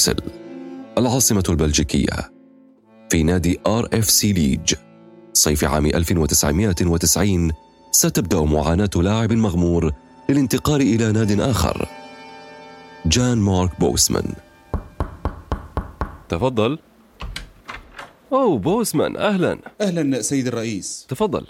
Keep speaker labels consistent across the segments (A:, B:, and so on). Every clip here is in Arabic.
A: بروكسل العاصمة البلجيكية في نادي آر إف سي ليج. صيف عام 1990 ستبدأ معاناة لاعب مغمور للانتقال إلى ناد آخر. جان مارك بوسمان. تفضل. أوه بوسمان أهلا.
B: أهلا سيد الرئيس.
A: تفضل.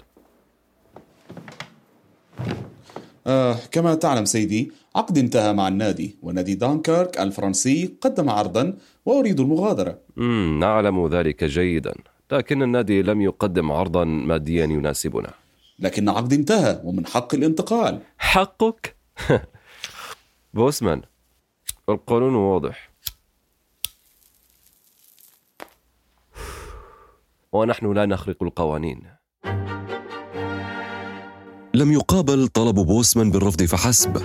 B: آه كما تعلم سيدي عقدي انتهى مع النادي ونادي دانكيرك الفرنسي قدم عرضا وأريد المغادرة.
A: مم نعلم ذلك جيدا لكن النادي لم يقدم عرضا ماديا يناسبنا.
B: لكن عقد انتهى ومن حق الانتقال.
A: حقك؟ بوسمان القانون واضح. ونحن لا نخرق القوانين. لم يقابل طلب بوسمان بالرفض فحسب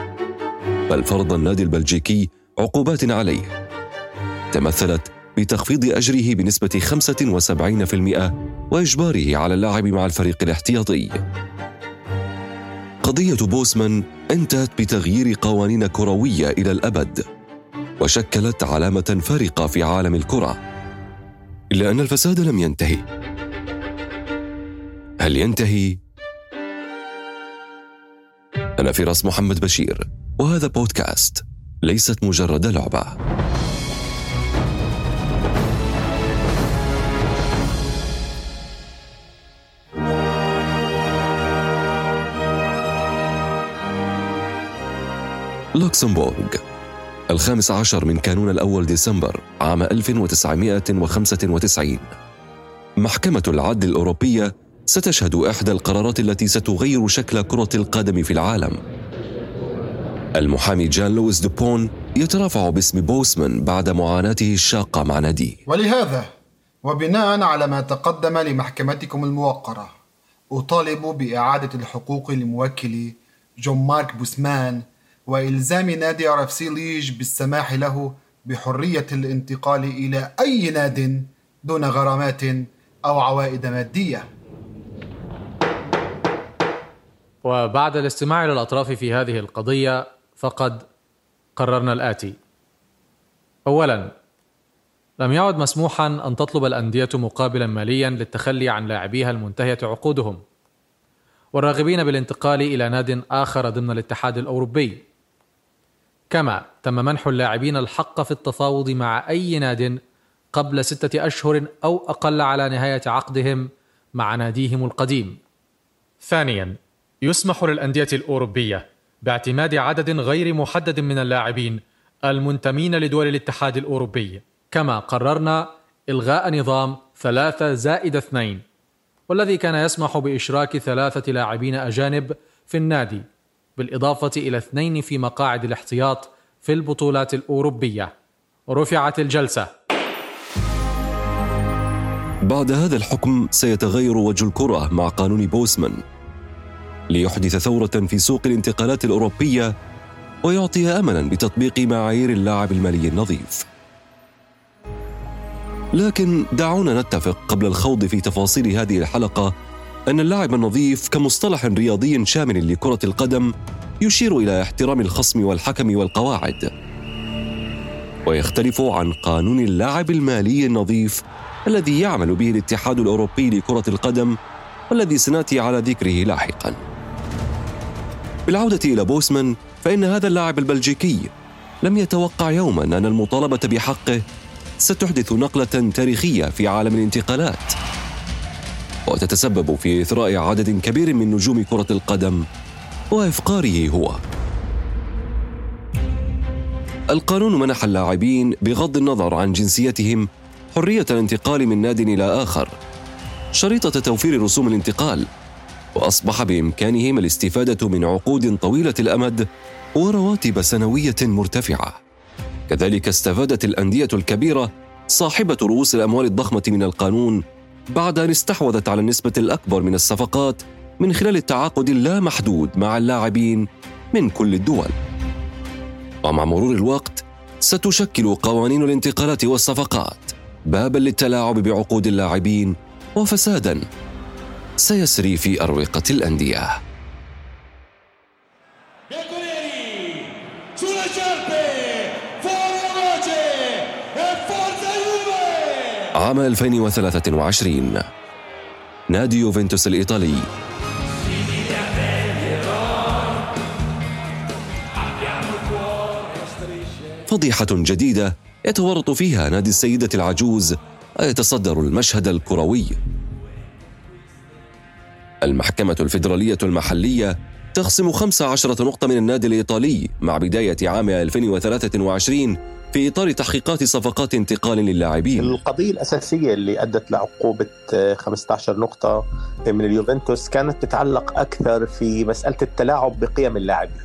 A: بل فرض النادي البلجيكي عقوبات عليه. تمثلت بتخفيض أجره بنسبة 75% وإجباره على اللعب مع الفريق الاحتياطي. قضية بوسمان انتهت بتغيير قوانين كروية إلى الأبد وشكلت علامة فارقة في عالم الكرة. إلا أن الفساد لم ينتهي. هل ينتهي؟ أنا فراس محمد بشير. وهذا بودكاست ليست مجرد لعبة. لوكسمبورغ الخامس عشر من كانون الأول ديسمبر عام 1995 محكمة العدل الأوروبية ستشهد إحدى القرارات التي ستغير شكل كرة القدم في العالم. المحامي جان لويس دوبون يترافع باسم بوسمان بعد معاناته الشاقة مع ناديه.
C: ولهذا وبناء على ما تقدم لمحكمتكم الموقرة أطالب بإعادة الحقوق لموكلي جون مارك بوسمان وإلزام نادي آر إف سي ليج بالسماح له بحرية الانتقال إلى أي ناد دون غرامات أو عوائد مادية.
D: وبعد الاستماع إلى الأطراف في هذه القضية فقد قررنا الآتي. أولا لم يعد مسموحا أن تطلب الأندية مقابلا ماليا للتخلي عن لاعبيها المنتهية عقودهم. والراغبين بالانتقال إلى ناد آخر ضمن الاتحاد الأوروبي. كما تم منح اللاعبين الحق في التفاوض مع أي ناد قبل ستة أشهر أو أقل على نهاية عقدهم مع ناديهم القديم. ثانيا، يسمح للأندية الأوروبية باعتماد عدد غير محدد من اللاعبين المنتمين لدول الاتحاد الأوروبي، كما قررنا إلغاء نظام ثلاثة زائد اثنين، والذي كان يسمح بإشراك ثلاثة لاعبين أجانب في النادي بالإضافة إلى اثنين في مقاعد الاحتياط في البطولات الأوروبية. رفعت الجلسة.
A: بعد هذا الحكم سيتغير وجه الكرة مع قانون بوسمان. ليحدث ثورة في سوق الانتقالات الأوروبية ويعطي أملا بتطبيق معايير اللاعب المالي النظيف. لكن دعونا نتفق قبل الخوض في تفاصيل هذه الحلقة أن اللاعب النظيف كمصطلح رياضي شامل لكرة القدم يشير إلى احترام الخصم والحكم والقواعد. ويختلف عن قانون اللاعب المالي النظيف الذي يعمل به الاتحاد الأوروبي لكرة القدم والذي سنأتي على ذكره لاحقا. بالعودة إلى بوسمان فإن هذا اللاعب البلجيكي لم يتوقع يوما أن المطالبة بحقه ستحدث نقلة تاريخية في عالم الانتقالات وتتسبب في إثراء عدد كبير من نجوم كرة القدم وإفقاره هو. القانون منح اللاعبين بغض النظر عن جنسيتهم حرية الانتقال من ناد إلى آخر شريطة توفير رسوم الانتقال وأصبح بإمكانهم الاستفادة من عقود طويلة الأمد ورواتب سنوية مرتفعة كذلك استفادت الأندية الكبيرة صاحبة رؤوس الأموال الضخمة من القانون بعد أن استحوذت على النسبة الأكبر من الصفقات من خلال التعاقد اللامحدود مع اللاعبين من كل الدول. ومع مرور الوقت ستشكل قوانين الانتقالات والصفقات بابا للتلاعب بعقود اللاعبين وفسادا سيسري في أروقة الأندية. عام 2023 نادي يوفنتوس الإيطالي. فضيحة جديدة يتورط فيها نادي السيدة العجوز ويتصدر المشهد الكروي. المحكمة الفيدرالية المحلية تخصم 15 نقطة من النادي الإيطالي مع بداية عام 2023 في إطار تحقيقات صفقات انتقال للاعبين.
E: القضية الأساسية اللي أدت لعقوبة 15 نقطة من اليوفنتوس كانت تتعلق أكثر في مسألة التلاعب بقيم اللاعبين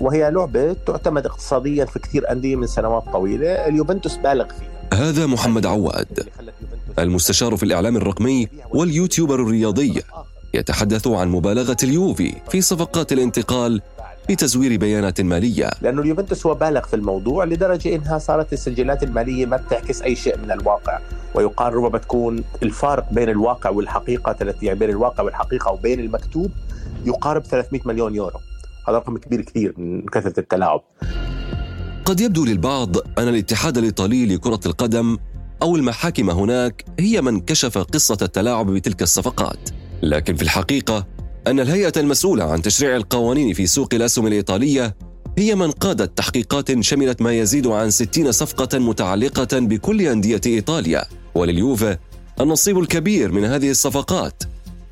E: وهي لعبة تعتمد اقتصاديا في كثير أندية من سنوات طويلة اليوفنتوس بالغ فيها.
A: هذا محمد عواد المستشار في الإعلام الرقمي واليوتيوبر الرياضي. يتحدث عن مبالغة اليوفي في صفقات الانتقال بتزوير بيانات مالية.
E: لأنه اليوفنتوس هو بالغ في الموضوع لدرجة إنها صارت السجلات المالية ما بتعكس أي شيء من الواقع. ويقال ربما تكون الفارق بين الواقع والحقيقة يعني بين الواقع والحقيقة وبين المكتوب يقارب 300 مليون يورو. هذا رقم كبير كثير من كثرة التلاعب.
A: قد يبدو للبعض أن الاتحاد الإيطالي لكرة القدم أو المحاكم هناك هي من كشف قصة التلاعب بتلك الصفقات. لكن في الحقيقة أن الهيئة المسؤولة عن تشريع القوانين في سوق الأسهم الإيطالية هي من قادت تحقيقات شملت ما يزيد عن 60 صفقة متعلقة بكل أندية إيطاليا ولليوفا النصيب الكبير من هذه الصفقات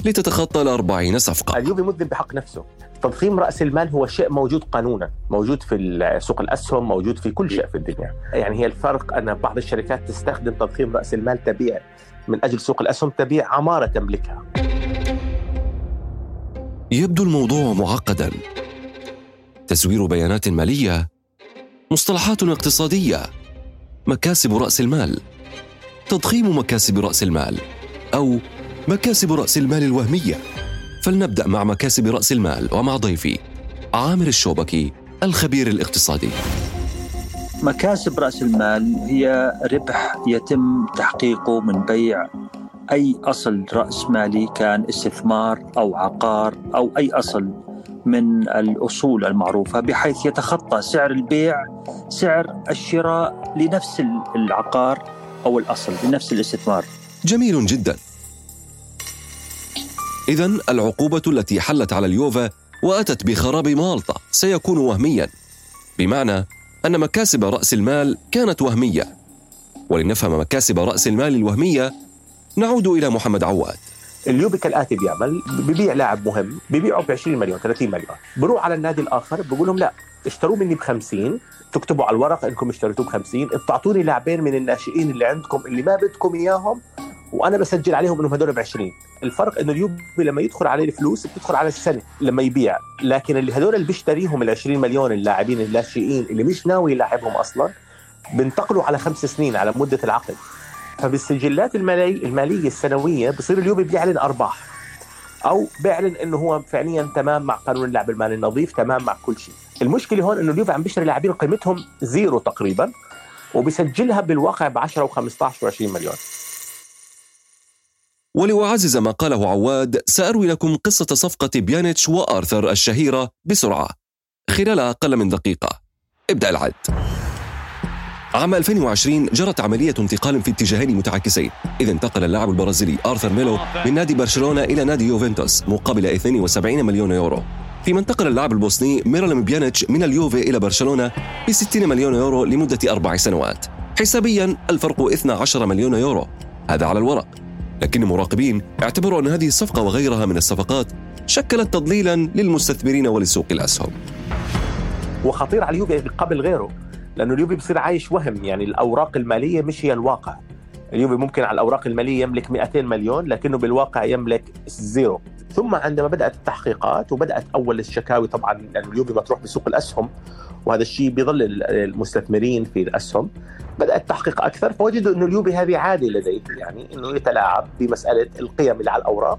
A: لتتخطى الأربعين صفقة.
E: اليوفي مذنب بحق نفسه. تضخيم رأس المال هو شيء موجود قانونا موجود في سوق الأسهم موجود في كل شيء في الدنيا. يعني هي الفرق أن بعض الشركات تستخدم تضخيم رأس المال تبيع من أجل سوق الأسهم تبيع عمارة تملكها.
A: يبدو الموضوع معقدا. تزوير بيانات مالية مصطلحات اقتصادية مكاسب رأس المال تضخيم مكاسب رأس المال أو مكاسب رأس المال الوهمية. فلنبدأ مع مكاسب رأس المال ومع ضيفي عامر الشوبكي الخبير الاقتصادي.
F: مكاسب رأس المال هي ربح يتم تحقيقه من بيع أي أصل رأس مالي كان استثمار أو عقار أو أي أصل من الأصول المعروفة بحيث يتخطى سعر البيع سعر الشراء لنفس العقار أو الأصل لنفس الاستثمار.
A: جميل جدا. إذا العقوبة التي حلت على اليوفا وأتت بخراب مالطا سيكون وهميا بمعنى أن مكاسب رأس المال كانت وهمية. ولنفهم مكاسب رأس المال الوهمية نعود إلى محمد عواد.
E: اليوبي كالاتي بيعمل ببيع لاعب مهم ببيعه ب 20 مليون 30 مليون. بروح على النادي الآخر بقول لهم لا اشتروا مني ب 50 تكتبوا على الورق إنكم اشتريتوه ب 50 بتعطوني لاعبين من الناشئين اللي عندكم اللي ما بدكم إياهم وأنا بسجل عليهم إنهم هدول ب 20 الفرق إنه اليوبي لما يدخل عليه الفلوس بتدخل على السنة لما يبيع. لكن اللي هدول اللي بيشتريهم ال 20 مليون اللاعبين الناشئين اللي مش ناوي يلاعبهم أصلا بنتقلوا على خمس سنين على مدة العقد. فبالسجلات المالي المالية السنوية بصير اليوم بيعلن أرباح. أو بيعلن إنه هو فعليا تمام مع قانون اللعب المالي النظيف تمام مع كل شيء. المشكلة هون إنه اليوفي عم بيشتري لاعبين قيمتهم zero تقريبا وبيسجلها بالواقع ب 10 و15 و20 مليون
A: ولأعزز ما قاله عواد سأروي لكم قصة صفقة بيانيتش وآرثر الشهيرة بسرعة. خلال أقل من دقيقة. ابدأ العد. عام 2020 جرت عملية انتقال في اتجاهين متعاكسين إذ انتقل اللاعب البرازيلي آرثر ميلو من نادي برشلونة إلى نادي يوفنتوس مقابل 72 مليون يورو. فيما انتقل اللاعب البوسني ميرلم بيانيتش من اليوفي إلى برشلونة ب 60 مليون يورو لمدة أربع سنوات. حسابيا الفرق 12 مليون يورو. هذا على الورق. لكن المراقبين اعتبروا أن هذه الصفقة وغيرها من الصفقات شكلت تضليلا للمستثمرين ولسوق الأسهم.
E: وخطير على اليوفي قبل غيره. لأنه اليوفي بصير عايش وهم يعني الأوراق المالية مش هي الواقع. اليوفي ممكن على الأوراق المالية يملك 200 مليون لكنه بالواقع يملك زيرو. ثم عندما بدأت التحقيقات وبدأت أول الشكاوي طبعا لأنه اليوفي مطروح بسوق الأسهم وهذا الشيء بيظل المستثمرين في الأسهم بدأت التحقيق أكثر. فوجدوا إنه اليوفي هذه عادة لديه يعني إنه يتلاعب بمسألة القيم اللي على الأوراق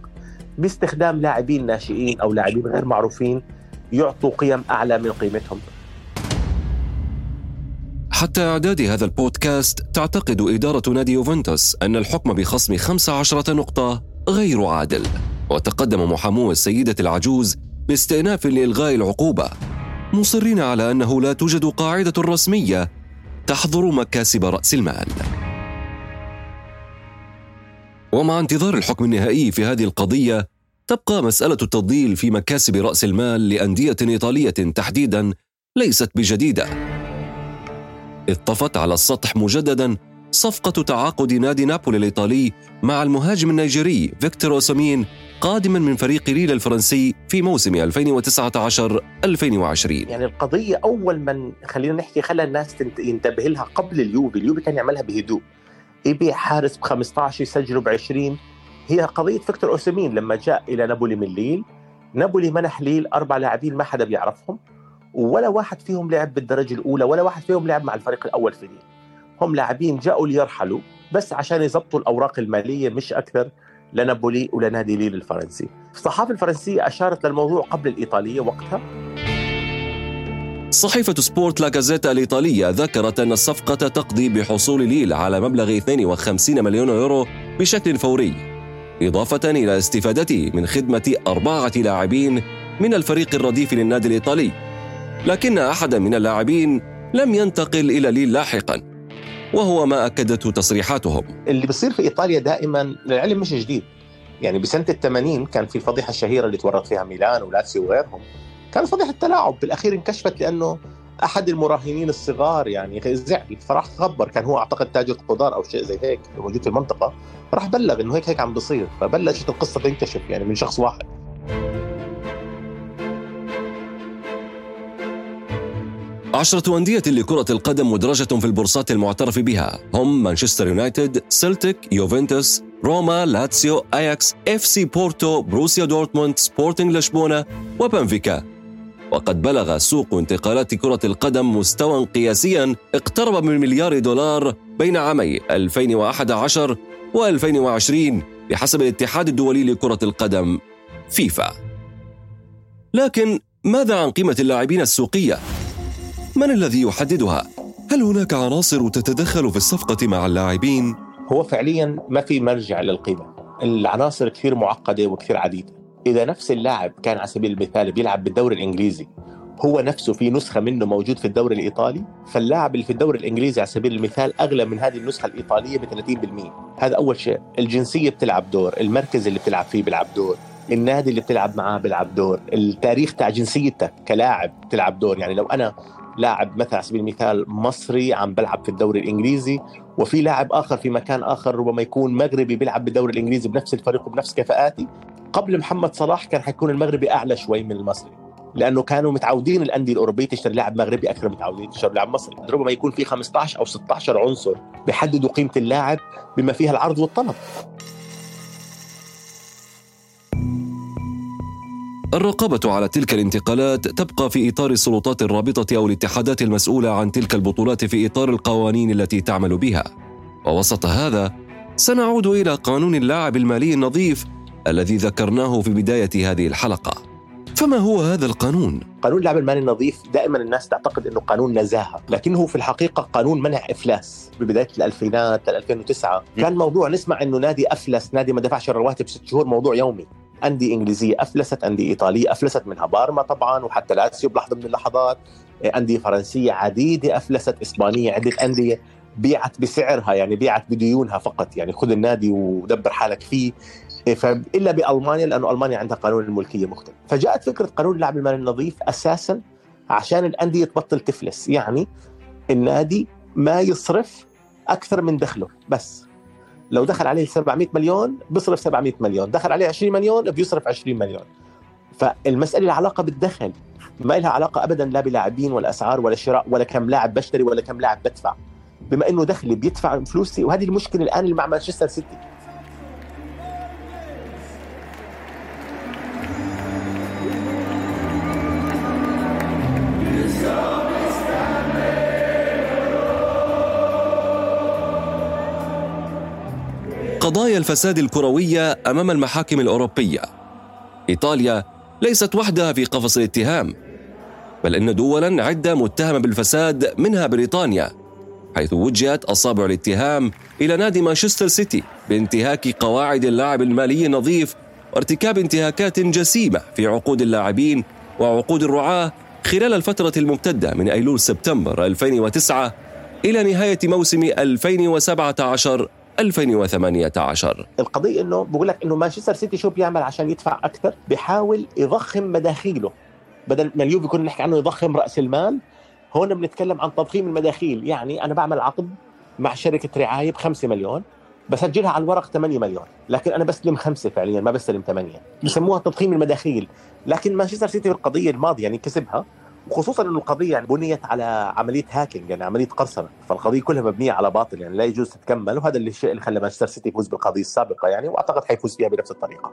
E: باستخدام لاعبين ناشئين أو لاعبين غير معروفين يعطوا قيم أعلى من قيمتهم.
A: حتى إعداد هذا البودكاست تعتقد إدارة نادي يوفنتوس أن الحكم بخصم 15 نقطة غير عادل. وتقدم محامو السيدة العجوز باستئناف لإلغاء العقوبة مصرين على أنه لا توجد قاعدة رسمية تحظر مكاسب رأس المال. ومع انتظار الحكم النهائي في هذه القضية تبقى مسألة التفضيل في مكاسب رأس المال لأندية إيطالية تحديدا ليست بجديدة. إذ طفت على السطح مجددا صفقة تعاقد نادي نابولي الإيطالي مع المهاجم النيجيري فيكتور أوسامين قادما من فريق ليل الفرنسي في موسم 2019-2020
E: يعني القضية أول من خلينا نحكي خلى الناس ينتبه لها قبل اليوفي اليوفي كان يعملها بهدوء. يبيع حارس ب 15 يسجله ب 20 هي قضية فيكتور أوسامين لما جاء إلى نابولي من ليل. نابولي منح ليل أربع لاعبين ما حدا بيعرفهم. ولا واحد فيهم لعب بالدرجة الأولى ولا واحد فيهم لعب مع الفريق الأول في ليل هم لاعبين جاءوا ليرحلوا بس عشان يضبطوا الأوراق المالية مش أكثر لنابولي ولنادي ليل الفرنسي. الصحافة الفرنسية أشارت للموضوع قبل الإيطالية وقتها.
A: صحيفة سبورت لاكازيتا الإيطالية ذكرت أن الصفقة تقضي بحصول ليل على مبلغ 52 مليون يورو بشكل فوري إضافة إلى استفادته من خدمة أربعة لاعبين من الفريق الرديف للنادي الإيطالي. لكن أحدا من اللاعبين لم ينتقل إلى ليل لاحقا وهو ما أكدته تصريحاتهم.
E: اللي بصير في إيطاليا دائما العلم مش جديد. يعني بسنة الثمانين كان في الفضيحة الشهيرة اللي تورط فيها ميلان ولاتسيو وغيرهم. كانت فضيحة تلاعب بالأخير انكشفت لأنه أحد المراهنين الصغار يعني زعل فراح خبر كان هو أعتقد تاجر خضار أو شيء زي هيك موجود في المنطقة. راح بلغ إنه هيك هيك عم بصير فبلشت القصة تنكشف يعني من شخص واحد.
A: عشرة أندية لكرة القدم مدرجة في البورصات المعترف بها هم مانشستر يونايتد، سلتيك، يوفنتوس، روما، لاتسيو، أياكس، إف سي بورتو، بروسيا دورتموند، سبورتنج لشبونة وبنفيكا وقد بلغ سوق انتقالات كرة القدم مستوى قياسيا اقترب من مليار دولار بين عامي 2011 و2020 بحسب الاتحاد الدولي لكرة القدم فيفا. لكن ماذا عن قيمة اللاعبين السوقية؟ من الذي يحددها؟ هل هناك عناصر تتدخل في الصفقة مع اللاعبين؟
E: هو فعليا ما في مرجع للقيمة. العناصر كثير معقدة وكثير عديدة. إذا نفس اللاعب كان على سبيل المثال بيلعب بالدوري الإنجليزي هو نفسه في نسخة منه موجود في الدوري الإيطالي فاللاعب اللي في الدوري الإنجليزي على سبيل المثال أغلى من هذه النسخة الإيطالية ب 30% هذا أول شيء. الجنسية بتلعب دور المركز اللي بتلعب فيه بيلعب دور النادي اللي بتلعب معاه بيلعب دور التاريخ تاع جنسيتك كلاعب بتلعب دور. يعني لو أنا لاعب مثلا على سبيل المثال مصري عم بلعب في الدوري الإنجليزي وفي لاعب آخر في مكان آخر ربما يكون مغربي بيلعب بالدوري الإنجليزي بنفس الفريق وبنفس كفاءاتي. قبل محمد صلاح كان حيكون المغربي أعلى شوي من المصري لأنه كانوا متعودين الأندية الأوروبية تشتري لاعب مغربي أكثر متعودين تشتري لاعب مصري. ربما يكون في 15 أو 16 عنصر بيحددوا قيمة اللاعب بما فيها العرض والطلب.
A: الرقابة على تلك الانتقالات تبقى في إطار السلطات الرابطة أو الاتحادات المسؤولة عن تلك البطولات في إطار القوانين التي تعمل بها. ووسط هذا سنعود إلى قانون اللاعب المالي النظيف الذي ذكرناه في بداية هذه الحلقة. فما هو هذا القانون؟
E: قانون اللعب المالي النظيف دائما الناس تعتقد إنه قانون نزاهة، لكنه في الحقيقة قانون منع إفلاس ببداية الألفينات 2009 كان موضوع نسمع إنه نادي افلس، نادي ما دفعش الرواتب ست شهور موضوع يومي، أندية إنجليزية أفلست أندية إيطالية أفلست منها بارما طبعا وحتى لاتسيو بلحظة من اللحظات. أندية فرنسية عديدة أفلست إسبانية عده أندية بيعت بسعرها يعني بيعت بديونها فقط. يعني خذ النادي ودبر حالك فيه. الا بألمانيا لأنه ألمانيا عندها قانون الملكية مختلف. فجاءت فكرة قانون اللعب المالي النظيف أساسا عشان الأندية تبطل تفلس. يعني النادي ما يصرف أكثر من دخله بس. لو دخل عليه 700 مليون بيصرف 700 مليون. دخل عليه 20 مليون بيصرف 20 مليون. فالمسألة لها علاقة بالدخل. ما لها علاقة أبدا لا بلاعبين ولا أسعار ولا شراء ولا كم لاعب بشتري ولا كم لاعب بدفع. بما أنه دخلي بيدفع فلوسي وهذه المشكلة الآن اللي مع مانشستر سيتي.
A: قضايا الفساد الكروية أمام المحاكم الأوروبية. إيطاليا ليست وحدها في قفص الاتهام، بل إن دولا عدة متهمة بالفساد منها بريطانيا، حيث وجهت أصابع الاتهام إلى نادي مانشستر سيتي بانتهاك قواعد اللاعب المالي النظيف وارتكاب انتهاكات جسيمة في عقود اللاعبين وعقود الرعاة خلال الفترة الممتدة من أيلول سبتمبر 2009 إلى نهاية موسم 2017 2018
E: القضية إنه بقول لك إنه مانشستر سيتي شو بيعمل عشان يدفع أكثر؟ بيحاول يضخم مداخيله. بدل ما اليوفي كنا نحكي عنه يضخم رأس المال هون بنتكلم عن تضخيم المداخيل. يعني أنا بعمل عقد مع شركة رعاية ب 5 مليون بسجلها على الورق 8 مليون. لكن أنا بستلم خمسة فعليا ما بستلم ثمانية. بسموها تضخيم المداخيل. لكن مانشستر سيتي في القضية الماضية يعني كسبها. وخصوصا إنه القضية يعني بنيت على عملية هاكينج يعني عملية قرصنة. فالقضية كلها مبنية على باطل يعني لا يجوز تتكمل. وهذا اللي الشيء اللي خلى مانشستر سيتي يفوز بالقضية السابقة يعني وأعتقد حيفوز فيها بنفس الطريقة.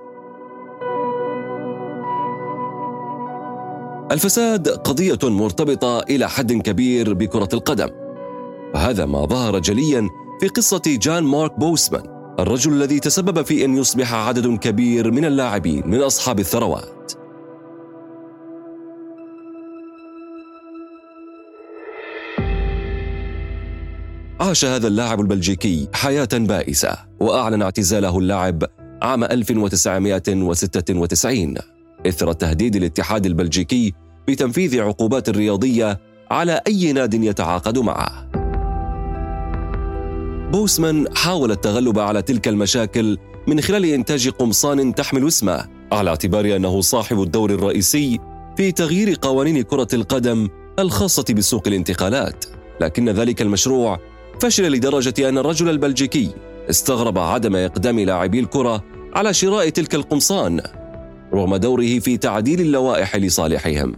A: الفساد قضية مرتبطة إلى حد كبير بكرة القدم. وهذا ما ظهر جليا في قصة جان مارك بوسمان الرجل الذي تسبب في أن يصبح عدد كبير من اللاعبين من أصحاب الثروات. عاش هذا اللاعب البلجيكي حياة بائسة وأعلن اعتزاله اللعب عام 1996 إثر تهديد الاتحاد البلجيكي بتنفيذ عقوبات رياضية على أي ناد يتعاقد معه. بوسمان حاول التغلب على تلك المشاكل من خلال إنتاج قمصان تحمل اسمه على اعتبار أنه صاحب الدور الرئيسي في تغيير قوانين كرة القدم الخاصة بسوق الانتقالات، لكن ذلك المشروع فشل لدرجة أن الرجل البلجيكي استغرب عدم إقدام لاعبي الكرة على شراء تلك القمصان رغم دوره في تعديل اللوائح لصالحهم.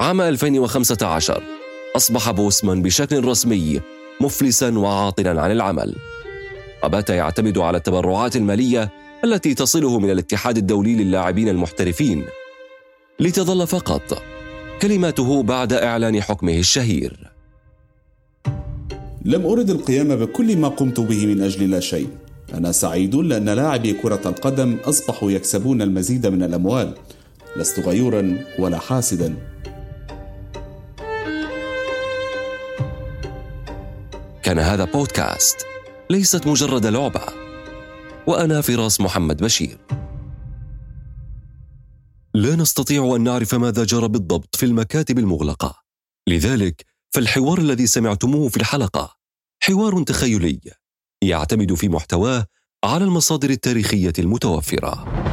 A: عام 2015 أصبح بوسمان بشكل رسمي مفلسا وعاطلا عن العمل. وبات يعتمد على التبرعات المالية التي تصله من الاتحاد الدولي للاعبين المحترفين. لتظل فقط. كلماته بعد إعلان حكمه الشهير.
B: لم أرد القيام بكل ما قمت به من أجل لا شيء. أنا سعيد لأن لاعبي كرة القدم أصبحوا يكسبون المزيد من الأموال. لست غيورا ولا حاسدا.
A: كان هذا بودكاست. ليست مجرد لعبة. وأنا فراس محمد بشير. لا نستطيع أن نعرف ماذا جرى بالضبط في المكاتب المغلقة. لذلك فالحوار الذي سمعتموه في الحلقة حوار تخيلي يعتمد في محتواه على المصادر التاريخية المتوفرة.